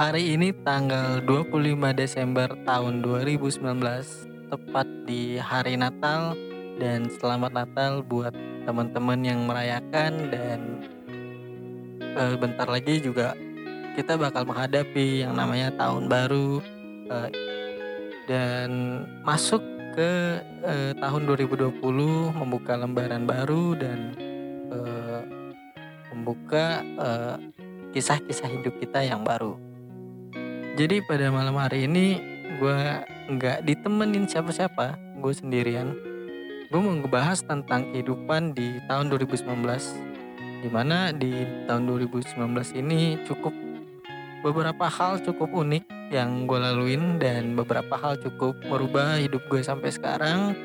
hari ini tanggal 25 Desember tahun 2019, tepat di hari Natal dan selamat Natal buat teman-teman yang merayakan dan eh, bentar lagi juga kita bakal menghadapi yang namanya tahun baru eh, dan masuk ke eh, tahun 2020 membuka lembaran baru dan eh, membuka kisah-kisah hidup kita yang baru. Jadi pada malam hari ini gue nggak ditemenin siapa-siapa, gue sendirian. Gue mau ngebahas tentang kehidupan di tahun 2019, di mana di tahun 2019 ini cukup beberapa hal cukup unik yang gue laluin dan beberapa hal cukup merubah hidup gue sampai sekarang.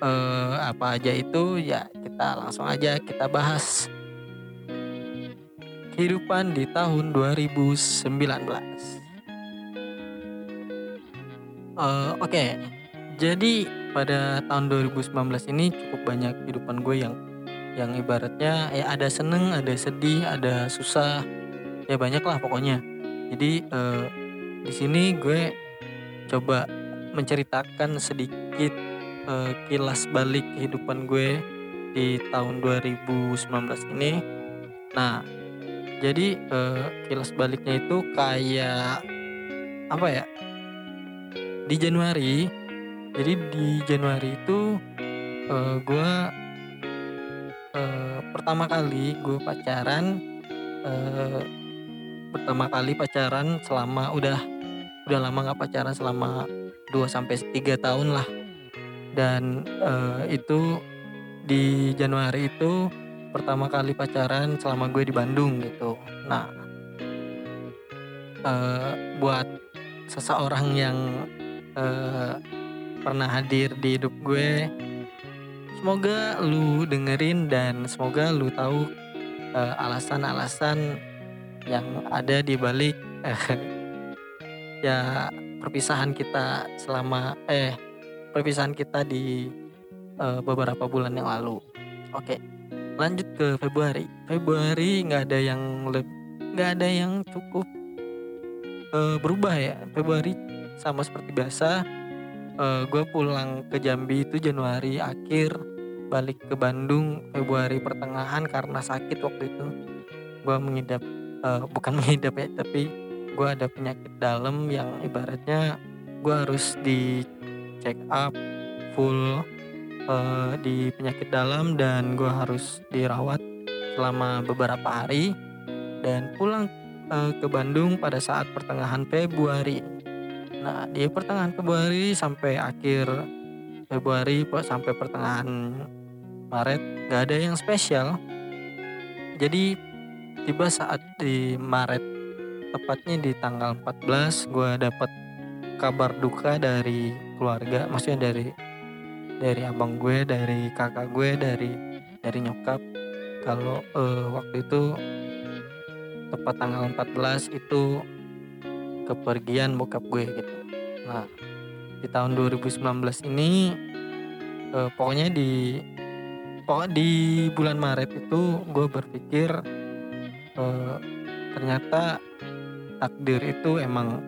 Eh, apa aja itu ya kita langsung aja kita bahas. Kehidupan di tahun 2019 Eh, oke jadi pada tahun 2019 ini cukup banyak kehidupan gue yang yang ibaratnya ya ada seneng ada sedih ada susah ya banyak lah pokoknya jadi eh, di sini gue coba menceritakan sedikit eh, kilas balik kehidupan gue di tahun 2019 ini. Nah, jadi eh, kilas baliknya itu kayak apa ya? Di Januari, jadi di Januari itu eh, gue eh, pertama kali gue pacaran eh, pertama kali pacaran selama udah udah lama nggak pacaran selama 2 sampai 3 tahun lah. Dan eh, itu di Januari itu pertama kali pacaran selama gue di Bandung gitu. Nah, eh, buat seseorang yang eh, pernah hadir di hidup gue, semoga lu dengerin dan semoga lu tahu eh, alasan-alasan yang ada di balik ya perpisahan kita selama eh perpisahan kita di eh, beberapa bulan yang lalu. Oke, lanjut ke Februari. Februari nggak ada yang nggak ada yang cukup eh, berubah ya. Februari sama seperti biasa. gue pulang ke Jambi itu Januari akhir, balik ke Bandung Februari pertengahan karena sakit waktu itu. Gue mengidap eh, bukan mengidap ya, tapi gue ada penyakit dalam yang ibaratnya gue harus di check up full eh, di penyakit dalam dan gue harus dirawat selama beberapa hari dan pulang eh, ke Bandung pada saat pertengahan Februari. Nah di pertengahan Februari sampai akhir Februari sampai pertengahan Maret gak ada yang spesial. Jadi tiba saat di Maret tepatnya di tanggal 14 gue dapat kabar duka dari keluarga maksudnya dari dari abang gue dari kakak gue dari dari nyokap kalau eh, waktu itu tepat tanggal 14 itu kepergian bokap gue gitu. Nah di tahun 2019 ini eh, pokoknya di pokok di bulan Maret itu gue berpikir eh, ternyata takdir itu emang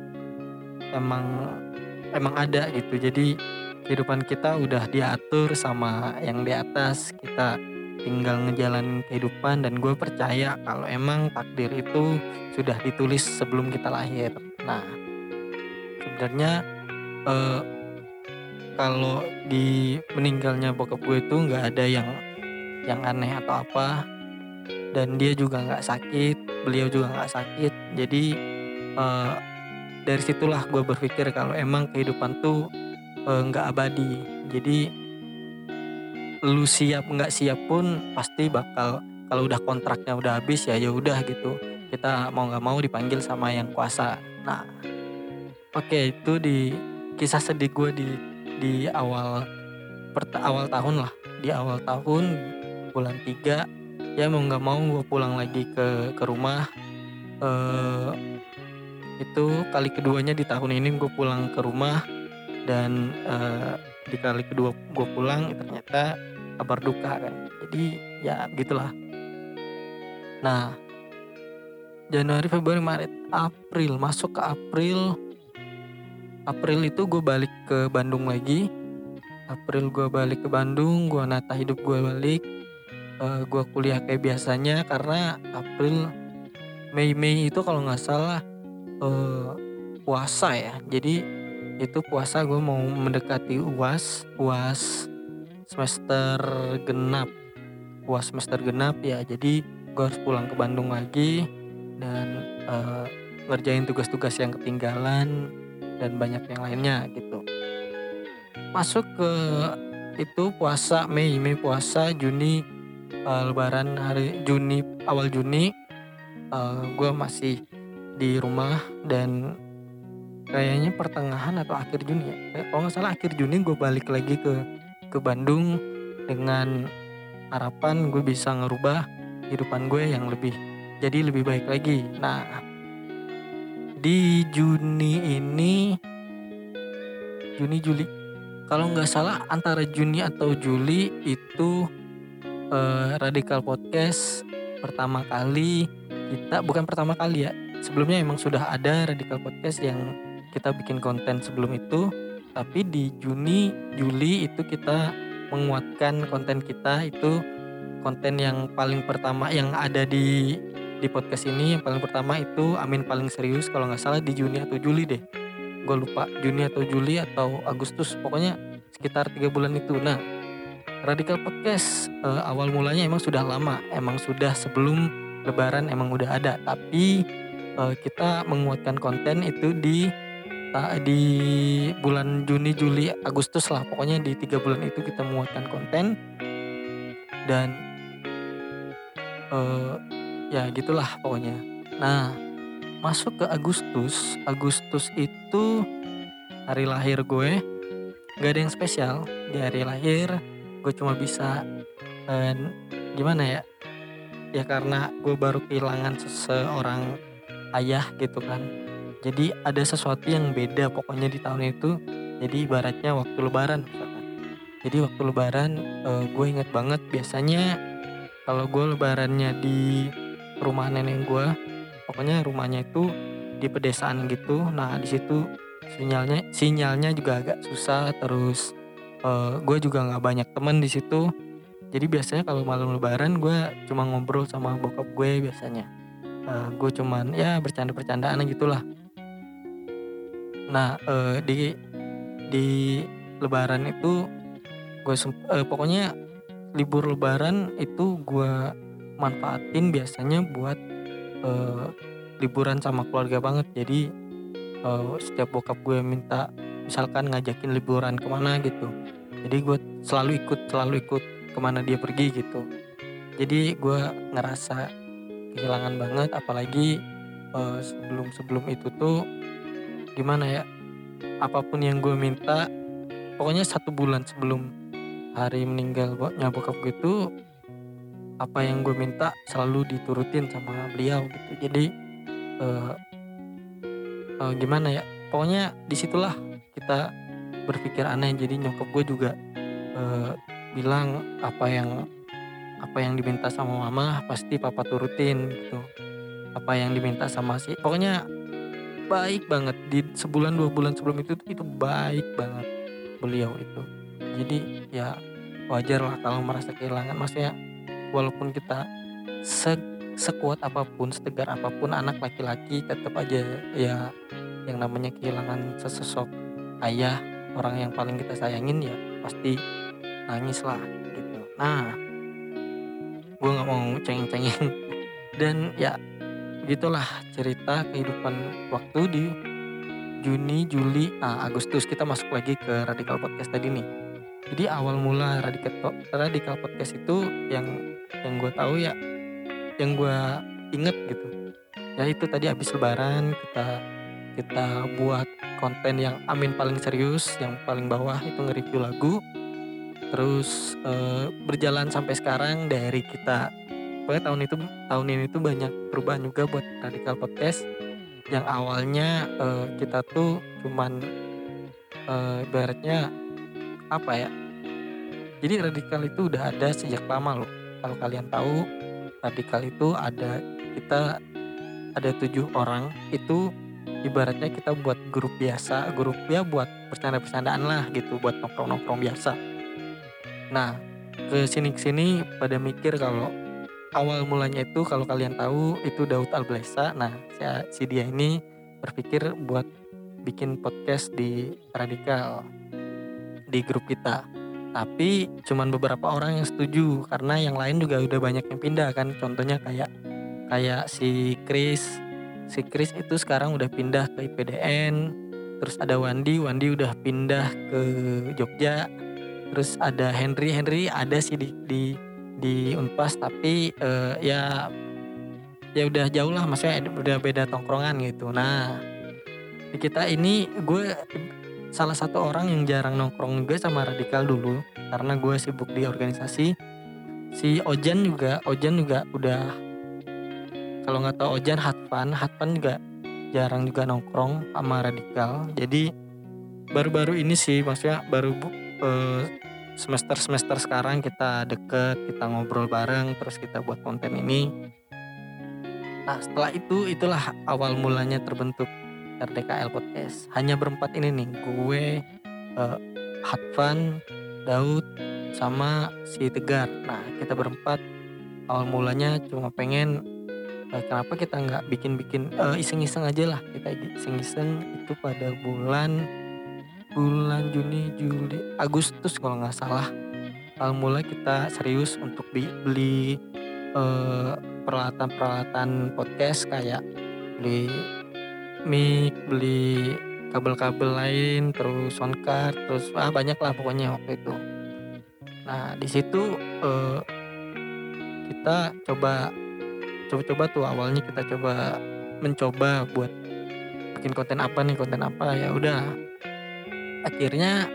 emang emang ada gitu. Jadi kehidupan kita udah diatur sama yang di atas. Kita tinggal ngejalanin kehidupan dan gue percaya kalau emang takdir itu sudah ditulis sebelum kita lahir nah sebenarnya eh, kalau di meninggalnya bokap gue itu nggak ada yang yang aneh atau apa. Dan dia juga nggak sakit beliau juga nggak sakit. Jadi eh, dari situlah gue berpikir kalau emang kehidupan tuh eh, nggak abadi. Jadi lu siap nggak siap pun pasti bakal kalau udah kontraknya udah habis ya ya udah gitu. Kita mau nggak mau dipanggil sama yang kuasa nah. Oke okay, itu di kisah sedih gue di di awal per, awal tahun lah. Di awal tahun bulan 3 ya mau nggak mau gue pulang lagi ke ke rumah. Uh, itu kali keduanya di tahun ini gue pulang ke rumah dan uh, di kali kedua gue pulang ternyata kabar duka kan. Jadi ya gitulah. Nah Januari Februari Maret April. Masuk ke April. April itu gue balik ke Bandung lagi. April gue balik ke Bandung gue nata hidup gue balik. Uh, eh, gue kuliah kayak biasanya karena April Mei Mei itu kalau nggak salah uh, puasa ya. Jadi itu puasa gue mau mendekati uas uas semester genap. Uas semester genap ya. Jadi gue harus pulang ke Bandung lagi dan uh, ngerjain tugas-tugas yang ketinggalan dan banyak yang lainnya gitu. Masuk ke itu puasa Mei Mei puasa Juni uh, Lebaran hari Juni awal Juni. Uh, gue masih di rumah dan kayaknya pertengahan atau akhir Juni ya. Eh, kalau nggak salah akhir Juni gue balik lagi ke ke Bandung dengan harapan gue bisa ngerubah kehidupan gue yang lebih jadi lebih baik lagi. Nah di Juni ini Juni Juli. Kalau nggak salah antara Juni atau Juli itu eh, Radikal Podcast pertama kali kita bukan pertama kali ya. Sebelumnya emang sudah ada Radikal Podcast yang kita bikin konten sebelum itu. Tapi di Juni Juli itu kita menguatkan konten kita. Itu konten yang paling pertama yang ada di di podcast ini yang paling pertama itu Amin paling serius kalau nggak salah di Juni atau Juli deh. Gue lupa Juni atau Juli atau Agustus pokoknya sekitar tiga bulan itu. Nah Radikal Podcast eh, awal mulanya emang sudah lama emang sudah sebelum Lebaran emang udah ada. Tapi eh, kita menguatkan konten itu di di bulan Juni, Juli, Agustus lah. Pokoknya di tiga bulan itu kita menguatkan konten. Dan uh, ya gitulah pokoknya. Nah masuk ke Agustus, Agustus itu hari lahir gue, gak ada yang spesial di hari lahir. Gue cuma bisa uh, gimana ya? Ya karena gue baru kehilangan seseorang ayah gitu kan. Jadi ada sesuatu yang beda pokoknya di tahun itu. Jadi ibaratnya waktu lebaran jadi waktu lebaran uh, gue inget banget biasanya kalau gue lebarannya di rumah nenek gue pokoknya rumahnya itu di pedesaan gitu. Nah di situ sinyalnya sinyalnya juga agak susah. Terus uh, gue juga nggak banyak temen di situ. Jadi biasanya kalau malam lebaran gue cuma ngobrol sama bokap gue biasanya. Uh, gue cuman ya bercanda-bercandaan gitulah. Nah, uh, di di lebaran itu gue uh, pokoknya libur lebaran itu gue manfaatin biasanya buat uh, liburan sama keluarga banget. Jadi uh, setiap bokap gue minta misalkan ngajakin liburan ke mana gitu. Jadi gue selalu ikut, selalu ikut ke mana dia pergi gitu. Jadi gue ngerasa kehilangan banget apalagi uh, sebelum sebelum itu tuh gimana ya apa pun yang gue minta pokoknya satu bulan sebelum hari meninggal bokap gue itu apa yang gue minta selalu diturutin sama beliau gitu. Jadi uh, uh, gimana ya? Pokoknya di situlah kita berpikir aneh. Jadi nyokap gue juga uh, bilang apa yang apa yang diminta sama mama pasti papa turutin gitu. Apa yang diminta sama si pokoknya baik banget. Di sebulan dua bulan sebelum itu itu baik banget beliau itu. Jadi ya wajar lah kalau merasa kehilangan. Maksudnya walaupun kita se sekuat apa pun setegar apa pun anak laki-laki tetap aja ya yang namanya kehilangan sesosok ayah orang yang paling kita sayangin ya pasti nangis lah gitu. Nah gue nggak mau cengeng-cengeng. Dan ya gitulah cerita kehidupan waktu di Juni, Juli, nah Agustus. Kita masuk lagi ke Radikal Podcast tadi nih. Jadi awal mula Radikal Podcast itu yang yang gue tahu ya, yang gue inget gitu. ya itu tadi habis lebaran kita kita buat konten yang Amin paling serius, yang paling bawah itu nge-review lagu. Terus eh, berjalan sampai sekarang dari kita pokoknya tahun itu tahun ini tuh banyak perubahan juga buat Radikal Podcast yang awalnya eh, kita tuh cuman eh, ibaratnya apa ya jadi radikal itu udah ada sejak lama loh kalau kalian tahu radikal itu ada kita ada tujuh orang itu ibaratnya kita buat grup biasa grup ya buat bercanda-bercandaan lah gitu buat nongkrong-nongkrong biasa. Nah ke sini sini pada mikir kalau awal mulanya itu kalau kalian tahu itu Daud Alblesa nah si dia ini berpikir buat bikin podcast di radikal di grup kita tapi cuman beberapa orang yang setuju karena yang lain juga udah banyak yang pindah kan. Contohnya kayak kayak si Chris. Si Chris itu sekarang udah pindah ke IPDN terus ada Wandi Wandi udah pindah ke Jogja. Terus ada Henry Henry ada sih di di di Unpas tapi uh, ya ya udah jauh lah. Maksudnya udah beda tongkrongan gitu. Nah di kita ini gue salah satu orang yang jarang nongkrong juga sama radikal dulu karena gue sibuk di organisasi. Si Ojan juga Ojan juga udah kalau nggak tahu Ojan Hatfan Hatfan juga jarang juga nongkrong sama radikal. Jadi baru-baru ini sih maksudnya baru uh, semester semester sekarang kita deket kita ngobrol bareng terus kita buat konten ini. Nah setelah itu itulah awal mulanya terbentuk RDKL Podcast. Hanya berempat ini nih, gue, uh, Hatfan, Daud, sama si Tegar. Nah, kita berempat awal mulanya cuma pengen uh, kenapa kita nggak bikin-bikin uh, iseng-iseng aja lah kita iseng-iseng itu pada bulan bulan Juni Juli Agustus kalau nggak salah awal mulai kita serius untuk beli, beli peralatan-peralatan podcast kayak beli mic, beli kabel-kabel lain, terus soundcard, terus ah banyak lah pokoknya waktu itu. Nah di situ uh, kita coba coba-coba tuh awalnya kita coba mencoba buat bikin konten apa nih konten apa ya udah akhirnya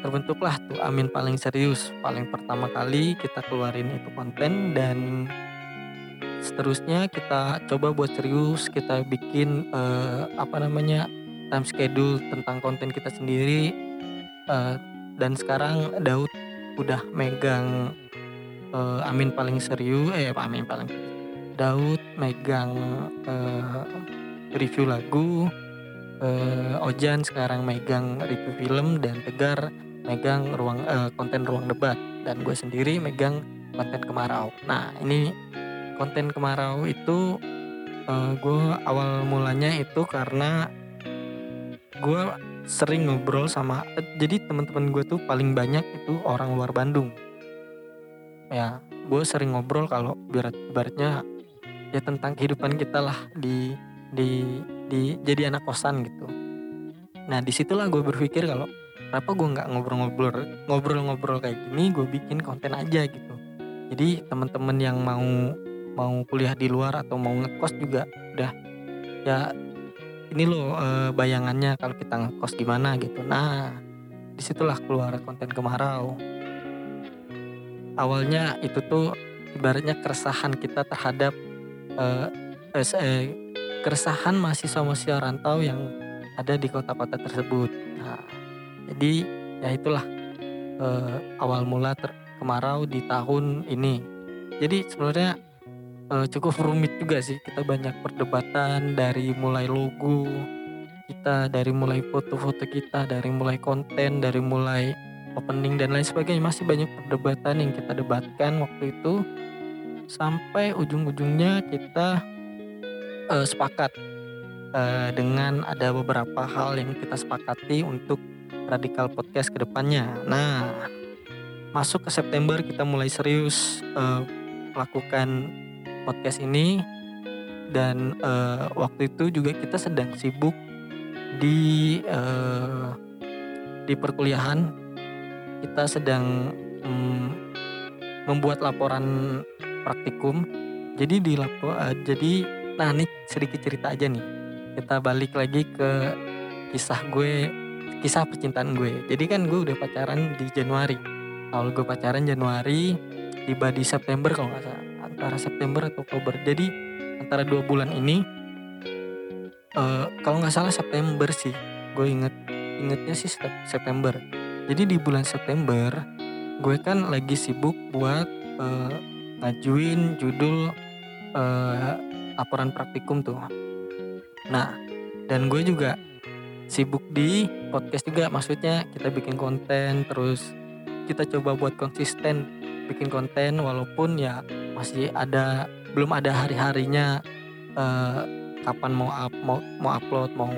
terbentuklah tuh Amin paling serius paling pertama kali kita keluarin itu konten dan seterusnya kita coba buat serius kita bikin uh, apa namanya time schedule tentang konten kita sendiri. Uh, dan sekarang Daud udah megang uh, Amin paling serius eh Amin paling Daud megang uh, review lagu. Uh, Ojan sekarang megang review film dan Tegar megang ruang uh, konten ruang debat. Dan gue sendiri megang konten kemarau. Nah ini konten kemarau itu uh, eh, gue awal mulanya itu karena gue sering ngobrol sama uh, jadi teman-teman gue tuh paling banyak itu orang luar Bandung. Ya gue sering ngobrol kalau berat beratnya ya tentang kehidupan kita lah di di di jadi anak kosan gitu. Nah di situlah gue berpikir kalau kenapa gue nggak ngobrol-ngobrol ngobrol-ngobrol kayak gini gue bikin konten aja gitu. Jadi teman-teman yang mau mau kuliah di luar atau mau ngekos juga udah. Ya ini loh e, bayangannya kalau kita ngekos gimana gitu. Nah di situlah keluar konten kemarau. Awalnya itu tuh ibaratnya keresahan kita terhadap e, keresahan mahasiswa-mahasiswa rantau yang ada di kota-kota tersebut. Nah jadi ya itulah e, awal mula kemarau di tahun ini. Jadi sebenarnya uh, cukup rumit juga sih. Kita banyak perdebatan dari mulai logo kita dari mulai foto-foto kita dari mulai konten dari mulai opening dan lain sebagainya. Masih banyak perdebatan yang kita debatkan waktu itu. Sampai ujung-ujungnya kita uh, sepakat uh, dengan ada beberapa hal yang kita sepakati untuk radikal podcast ke depannya. Nah, masuk ke September kita mulai serius uh, melakukan podcast ini. Dan uh, waktu itu juga kita sedang sibuk di uh, di perkuliahan. Kita sedang um, membuat laporan praktikum. Jadi di lapo uh, jadi nah nih sedikit cerita aja nih. Kita balik lagi ke kisah gue kisah percintaan gue. Jadi kan gue udah pacaran di Januari. Awal gue pacaran Januari tiba di September kalau nggak salah antara September atau Oktober. Jadi antara dua bulan ini uh, kalau nggak salah September sih gue inget ingetnya sih September. Jadi di bulan September gue kan lagi sibuk buat uh, ngajuin judul uh, laporan praktikum tuh. Nah dan gue juga sibuk di podcast juga maksudnya kita bikin konten terus kita coba buat konsisten bikin konten walaupun ya masih ada belum ada hari harinya uh, kapan mau up, mau mau upload mau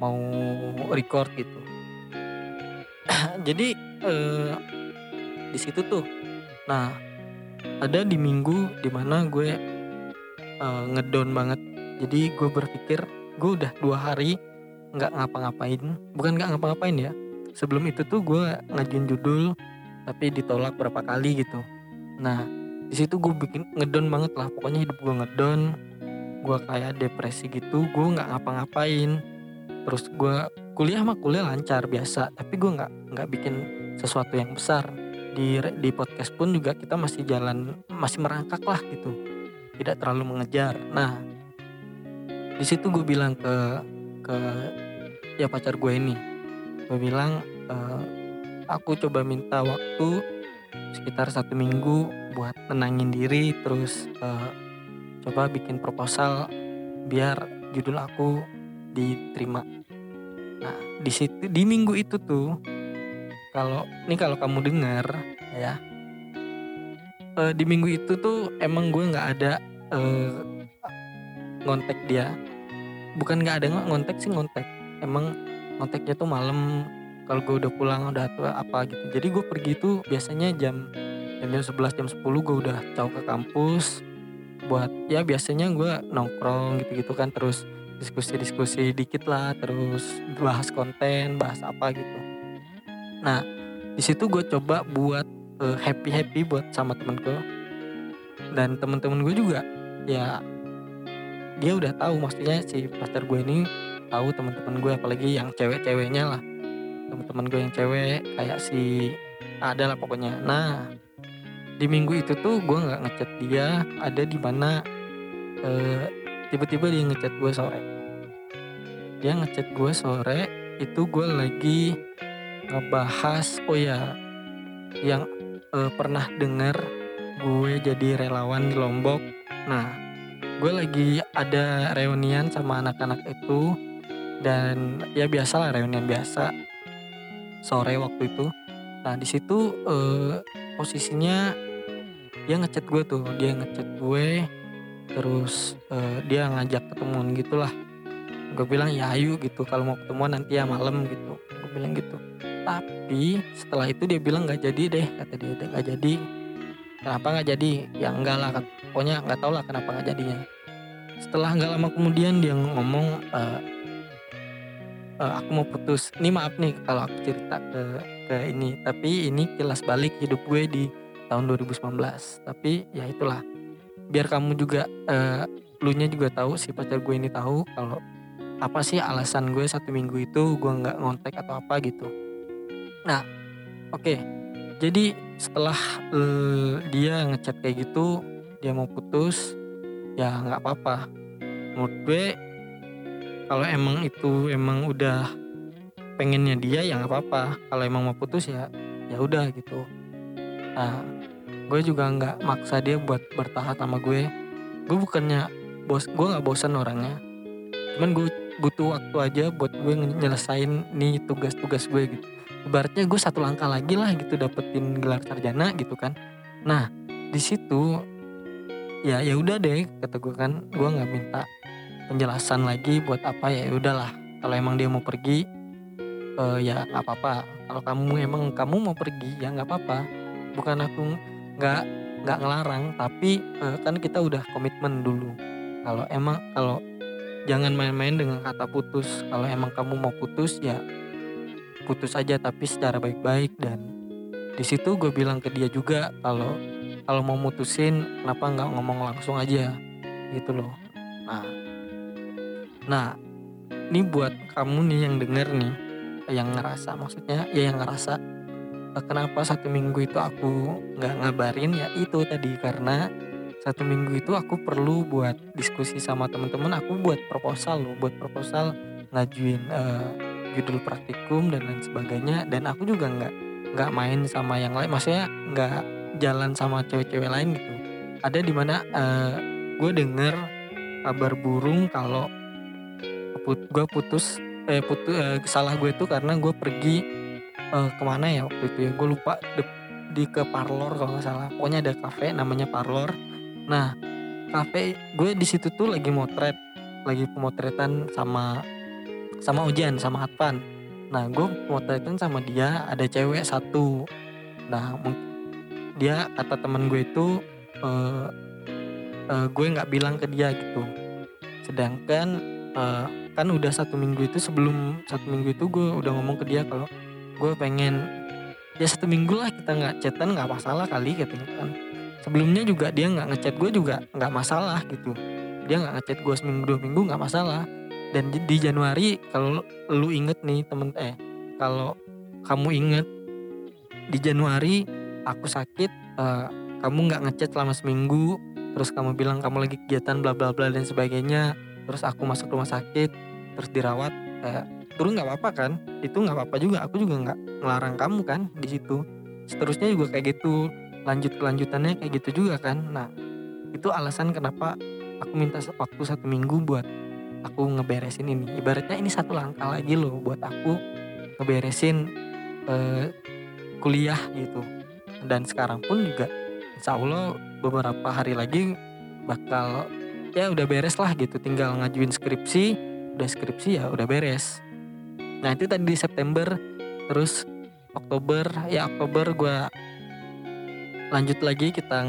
mau record gitu. Jadi uh, di situ tuh. Nah ada di minggu di mana gue uh, ngedown banget. Jadi gue berpikir gue udah dua hari nggak ngapa-ngapain. Bukan nggak ngapa-ngapain ya. Sebelum itu tuh gue ngajuin judul tapi ditolak berapa kali gitu. Nah di situ gue bikin ngedon banget lah. Pokoknya hidup gue ngedon gue kayak depresi gitu gue nggak ngapa-ngapain. Terus gue kuliah mah kuliah lancar biasa tapi gue nggak nggak bikin sesuatu yang besar. Di di podcast pun juga kita masih jalan masih merangkak lah gitu. Tidak terlalu mengejar. Nah di situ gue bilang ke ke ya pacar gue ini. Gue bilang e, aku coba minta waktu sekitar satu minggu buat tenangin diri terus uh, coba bikin proposal biar judul aku diterima. Nah di situ di minggu itu tuh kalau ini kalau kamu dengar ya uh, di minggu itu tuh emang gue nggak ada uh, ngontek dia. Bukan nggak ada ngontek sih ngontek. Emang ngonteknya tuh malam kalau gue udah pulang udah apa gitu. Jadi gue pergi tuh biasanya jam jam jam 11 jam 10 gue udah jauh ke kampus buat ya biasanya gue nongkrong gitu-gitu kan terus diskusi-diskusi dikit lah terus bahas konten bahas apa gitu. Nah di situ gue coba buat uh, eh, happy happy buat sama temen gue dan temen-temen gue juga ya dia udah tahu maksudnya si pacar gue ini tahu teman-teman gue apalagi yang cewek-ceweknya lah. Teman-teman gue yang cewek kayak si ada lah pokoknya. Nah di minggu itu tuh gue nggak ngechat dia ada di mana uh, tiba-tiba dia ngechat gue sore. Dia ngechat gue sore itu gue lagi ngebahas oh ya yang uh, pernah dengar gue jadi relawan di Lombok. Nah gue lagi ada reunian sama anak-anak itu dan ya biasa lah reunian biasa sore waktu itu. Nah di situ uh, posisinya dia ngechat gue tuh dia ngechat gue terus uh, dia ngajak ketemuan gitulah. Gue bilang ya ayo gitu kalau mau ketemuan nanti ya malam gitu. Gue bilang gitu. Tapi setelah itu dia bilang nggak jadi deh kata dia nggak jadi. Kenapa nggak jadi? Ya enggak lah pokoknya nggak tau lah kenapa nggak jadinya. Setelah nggak lama kemudian dia ngomong uh, uh, aku mau putus. Ini maaf nih kalau aku cerita ke ke ini tapi ini kilas balik hidup gue di tahun 2019 tapi ya itulah. Biar kamu juga uh, lu nya juga tahu si pacar gue ini tahu kalau apa sih alasan gue satu minggu itu gue nggak ngontek atau apa gitu. Nah oke. Okay. jadi setelah uh, dia ngechat kayak gitu dia mau putus ya nggak apa-apa. Menurut gue kalau emang itu emang udah pengennya dia ya nggak apa-apa. Kalau emang mau putus ya ya udah gitu. Nah gue juga nggak maksa dia buat bertahan sama gue. Gue bukannya bos gue nggak bosan orangnya. Cuman gue butuh waktu aja buat gue nyelesain nih tugas-tugas gue gitu. Ibaratnya gue satu langkah lagi lah gitu dapetin gelar sarjana gitu kan. Nah di situ ya ya udah deh kata gue kan gue nggak minta penjelasan lagi buat apa ya udahlah kalau emang dia mau pergi uh, ya nggak apa-apa. Kalau kamu emang kamu mau pergi ya nggak apa-apa. Bukan aku nggak nggak ngelarang tapi uh, kan kita udah komitmen dulu. Kalau emang kalau jangan main-main dengan kata putus. Kalau emang kamu mau putus ya putus aja tapi secara baik-baik. Dan di situ gue bilang ke dia juga kalau kalau mau mutusin kenapa nggak ngomong langsung aja? Gitu loh. Nah, nah ini buat kamu nih yang denger nih, yang ngerasa maksudnya ya yang ngerasa kenapa satu minggu itu aku nggak ngabarin? Ya itu tadi karena satu minggu itu aku perlu buat diskusi sama teman-teman aku buat proposal loh buat proposal ngajuin eh, judul praktikum dan lain sebagainya. Dan aku juga nggak nggak main sama yang lain maksudnya nggak jalan sama cewek-cewek lain gitu. Ada di mana eh, gue denger kabar burung kalau gue putus eh putus eh, salah gue itu karena gue pergi eh, ke mana ya waktu itu ya? Gue lupa di, di ke parlor kalau nggak salah. Pokoknya ada kafe namanya parlor. Nah kafe gue di situ tuh lagi motret lagi pemotretan sama sama Ojan sama Atpan nah gue pemotretan sama dia ada cewek satu. Nah dia kata teman gue itu eh, eh, gue nggak bilang ke dia gitu. Sedangkan eh, kan udah satu minggu itu sebelum satu minggu itu gue udah ngomong ke dia kalau gue pengen ya satu minggu lah kita nggak chatan nggak masalah kali katanya kan. Sebelumnya juga dia nggak ngechat gue juga nggak masalah gitu. Dia nggak ngechat gue seminggu dua minggu nggak masalah. Dan di, Januari kalau lu inget nih temen eh kalau kamu inget di Januari aku sakit eh, kamu nggak ngechat selama seminggu terus kamu bilang kamu lagi kegiatan bla bla bla dan sebagainya terus aku masuk rumah sakit terus dirawat eh, turun nggak apa-apa kan? Itu nggak apa-apa juga aku juga nggak ngelarang kamu kan di situ. Seterusnya juga kayak gitu lanjut kelanjutannya kayak gitu juga kan. Nah itu alasan kenapa aku minta waktu satu minggu buat aku ngeberesin ini. Ibaratnya ini satu langkah lagi loh buat aku ngeberesin eh, kuliah gitu. Dan sekarang pun juga insya Allah beberapa hari lagi bakal ya udah beres lah gitu. Tinggal ngajuin skripsi udah skripsi ya udah beres nah itu tadi di September terus Oktober ya Oktober gua lanjut lagi kita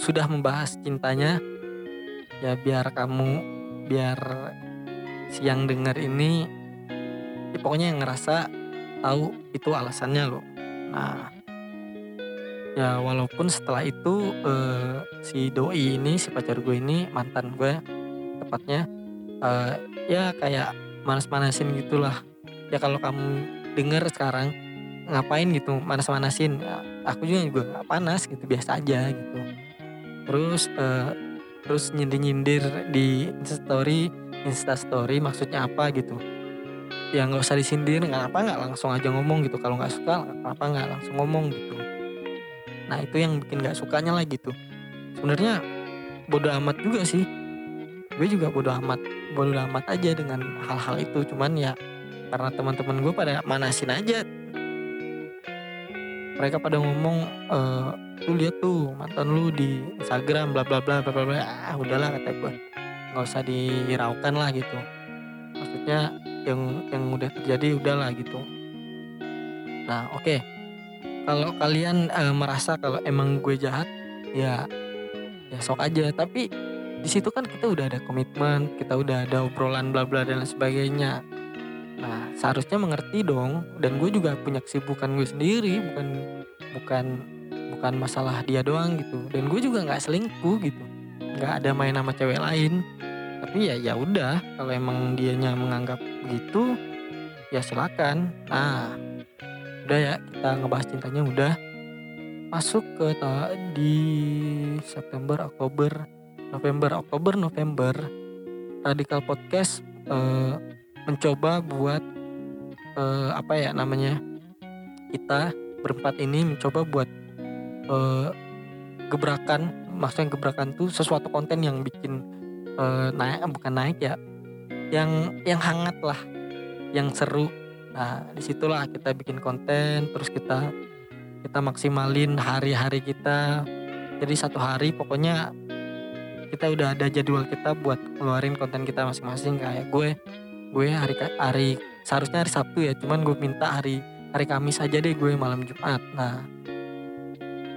sudah membahas cintanya. Ya biar kamu biar siang denger ini ya pokoknya yang ngerasa tahu itu alasannya loh. Nah ya walaupun setelah itu eh, si doi ini si pacar gue ini mantan gue tepatnya eh, ya kayak manas-manasin gitulah ya kalau kamu denger sekarang ngapain gitu manas-manasin? Aku juga juga nggak panas gitu biasa aja gitu. Terus eh, terus nyindir-nyindir di instastory instastory maksudnya apa gitu. Ya nggak usah disindir nggak apa nggak langsung aja ngomong gitu. Kalau nggak suka apa nggak langsung ngomong gitu. Nah itu yang bikin nggak sukanya lah gitu. Sebenarnya bodoh amat juga sih. Gue juga bodoh amat bodoh amat aja dengan hal-hal itu. Cuman ya karena teman-teman gue pada manasin aja. Mereka pada ngomong eh lu lihat tuh mantan lu di Instagram bla bla bla bla bla ah udahlah kata gue nggak usah diraukan lah gitu. Maksudnya yang yang udah terjadi udahlah gitu. Nah oke. Kalau kalian eh, merasa kalau emang gue jahat ya ya sok aja. Tapi di situ kan kita udah ada komitmen kita udah ada obrolan bla bla dan lain sebagainya nah seharusnya mengerti dong. Dan gue juga punya kesibukan gue sendiri bukan bukan bukan masalah dia doang gitu. Dan gue juga nggak selingkuh gitu. Nggak ada main sama cewek lain. Tapi ya ya udah kalau emang dianya menganggap begitu ya silakan. Nah udah ya kita ngebahas cintanya udah. Masuk ke di September Oktober November Oktober November. Radikal Podcast eh, mencoba buat eh, apa ya namanya kita berempat ini mencoba buat eh, gebrakan maksudnya gebrakan tuh sesuatu konten yang bikin eh, naik bukan naik ya yang yang hangat lah yang seru. Nah di situlah kita bikin konten terus kita kita maksimalin hari-hari kita. Jadi satu hari pokoknya kita udah ada jadwal kita buat ngeluarin konten kita masing-masing. Kayak gue gue hari hari seharusnya hari Sabtu ya cuman gue minta hari hari Kamis aja deh gue malam Jumat. Nah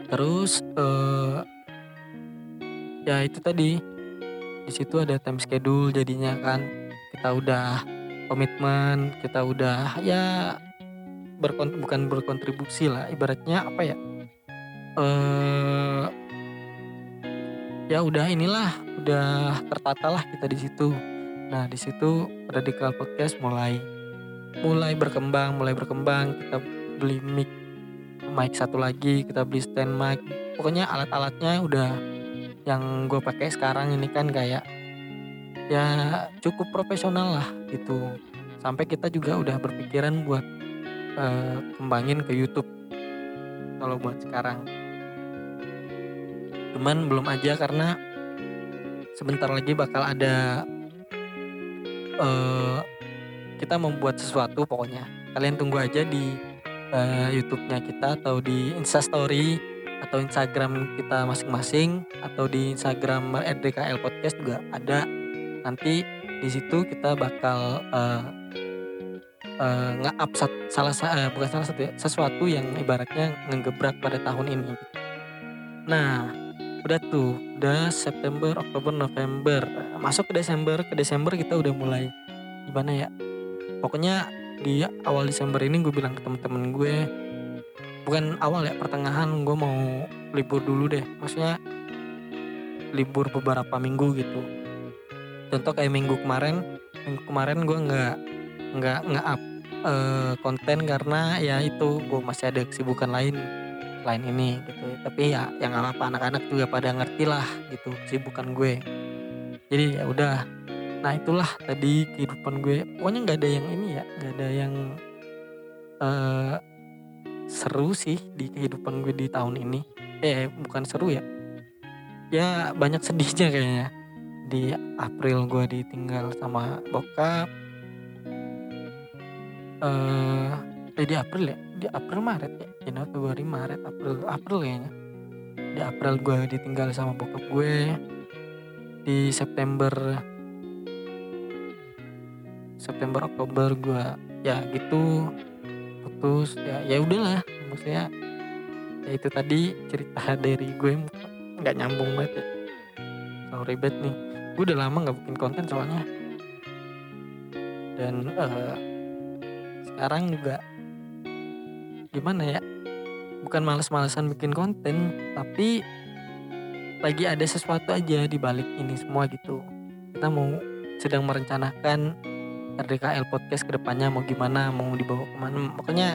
terus eh ya itu tadi di situ ada time schedule jadinya kan kita udah komitmen kita udah ya berkon bukan berkontribusi lah ibaratnya apa ya eh ya udah inilah udah tertata lah kita di situ nah di situ radikal podcast mulai mulai berkembang mulai berkembang. Kita beli mic mic satu lagi kita beli stand mic. Pokoknya alat-alatnya udah yang gue pakai sekarang ini kan kayak ya cukup profesional lah gitu. Sampai kita juga udah berpikiran buat uh, kembangin ke YouTube kalau buat sekarang. Cuman belum aja karena sebentar lagi bakal ada uh, kita membuat sesuatu pokoknya kalian tunggu aja di uh, YouTube-nya kita atau di Instastory atau Instagram kita masing-masing atau di Instagram RDKL Podcast juga ada nanti di situ kita bakal uh, uh, nge-up salah uh, bukan salah satu ya, sesuatu yang ibaratnya ngegebrak pada tahun ini. Nah, udah tuh, udah September, Oktober, November, masuk ke Desember, ke Desember kita udah mulai gimana ya? Pokoknya di awal Desember ini gue bilang ke temen-temen gue bukan awal ya pertengahan gue mau libur dulu deh. Maksudnya libur beberapa minggu gitu. Contoh kayak minggu kemarin minggu kemarin gue nggak nggak nggak up uh, konten karena ya itu gue masih ada kesibukan lain lain ini gitu. Tapi ya yang apa anak-anak juga pada ngerti lah gitu kesibukan gue. Jadi ya udah. Nah itulah tadi kehidupan gue. Pokoknya nggak ada yang ini ya nggak ada yang uh, seru sih di kehidupan gue di tahun ini. Eh bukan seru ya. Ya banyak sedihnya kayaknya. Di April gue ditinggal sama bokap. Eh uh, di April ya? Di April Maret ya Januari Februari Maret April April kayaknya. Di April gue ditinggal sama bokap gue. Di September September Oktober gue ya gitu putus ya ya udahlah. Maksudnya ya itu tadi cerita dari gue nggak nyambung banget ya. Sorry banget nih. Gue udah lama nggak bikin konten soalnya. Dan uh, sekarang juga gimana ya bukan males-malesan bikin konten tapi lagi ada sesuatu aja di balik ini semua gitu. Kita mau sedang merencanakan RDKL podcast ke depannya mau gimana mau dibawa ke mana. Pokoknya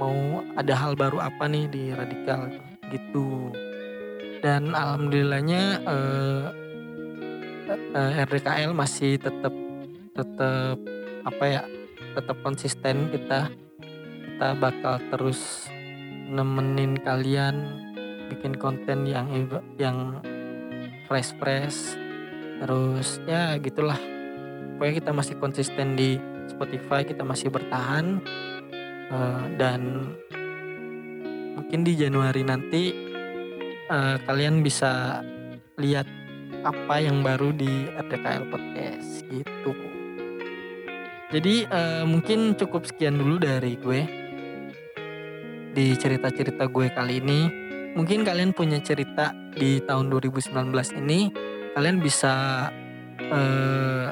mau ada hal baru apa nih di radikal gitu. Dan alhamdulillahnya eh, eh, RDKL masih tetap tetap apa ya tetap konsisten kita kita bakal terus nemenin kalian bikin konten yang yang fresh fresh terus ya gitulah. Pokoknya kita masih konsisten di Spotify kita masih bertahan uh, dan mungkin di Januari nanti uh, kalian bisa lihat apa yang baru di RDKL Podcast gitu. Jadi uh, mungkin cukup sekian dulu dari gue di cerita-cerita gue kali ini mungkin kalian punya cerita di tahun 2019 ini kalian bisa uh,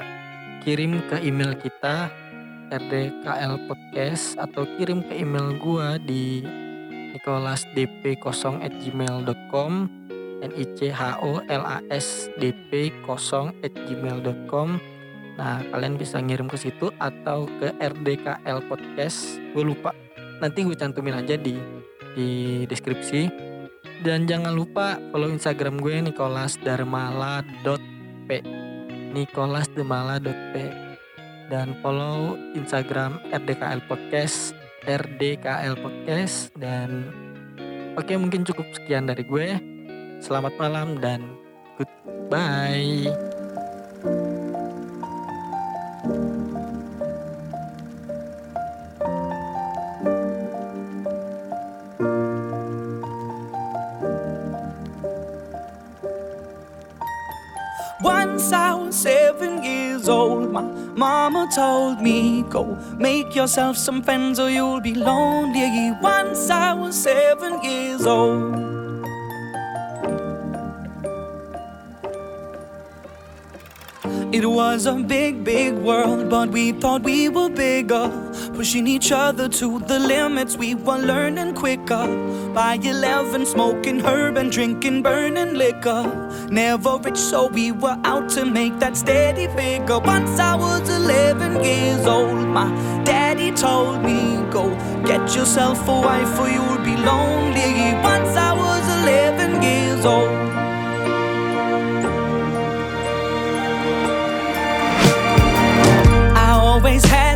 kirim ke email kita rdkl podcast atau kirim ke email gua di nicholasdp0 n i c h o l a s d p 0 gmail.com Nah, kalian bisa ngirim ke situ atau ke RDKL Podcast. Gue lupa. Nanti gue cantumin aja di di deskripsi. Dan jangan lupa follow Instagram gue nicholasdarmala.p nicholasdemala.p dan follow Instagram RDKL Podcast RDKL Podcast. Dan oke mungkin cukup sekian dari gue. Selamat malam dan goodbye told me, Go make yourself some friends or you'll be lonely. Once I was seven years old. It was a big, big world, but we thought we were bigger. Pushing each other to the limits, we were learning quicker. By 11, smoking herb and drinking burning liquor. Never rich, so we were out to make that steady figure. Once I was 11 years old, my daddy told me, Go get yourself a wife or you'll be lonely. Once I was 11 years old.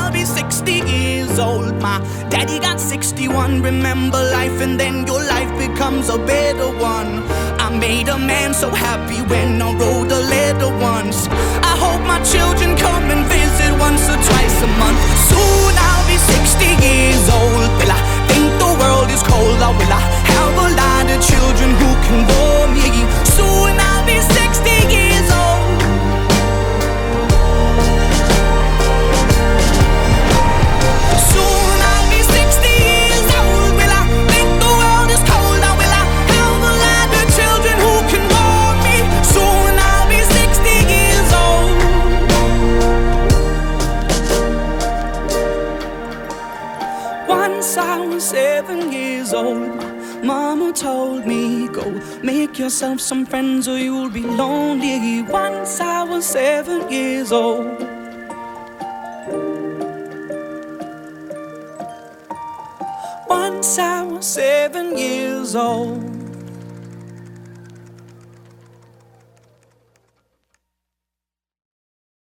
be 60 years old. My daddy got 61. Remember life, and then your life becomes a better one. I made a man so happy when I wrote a letter some friends or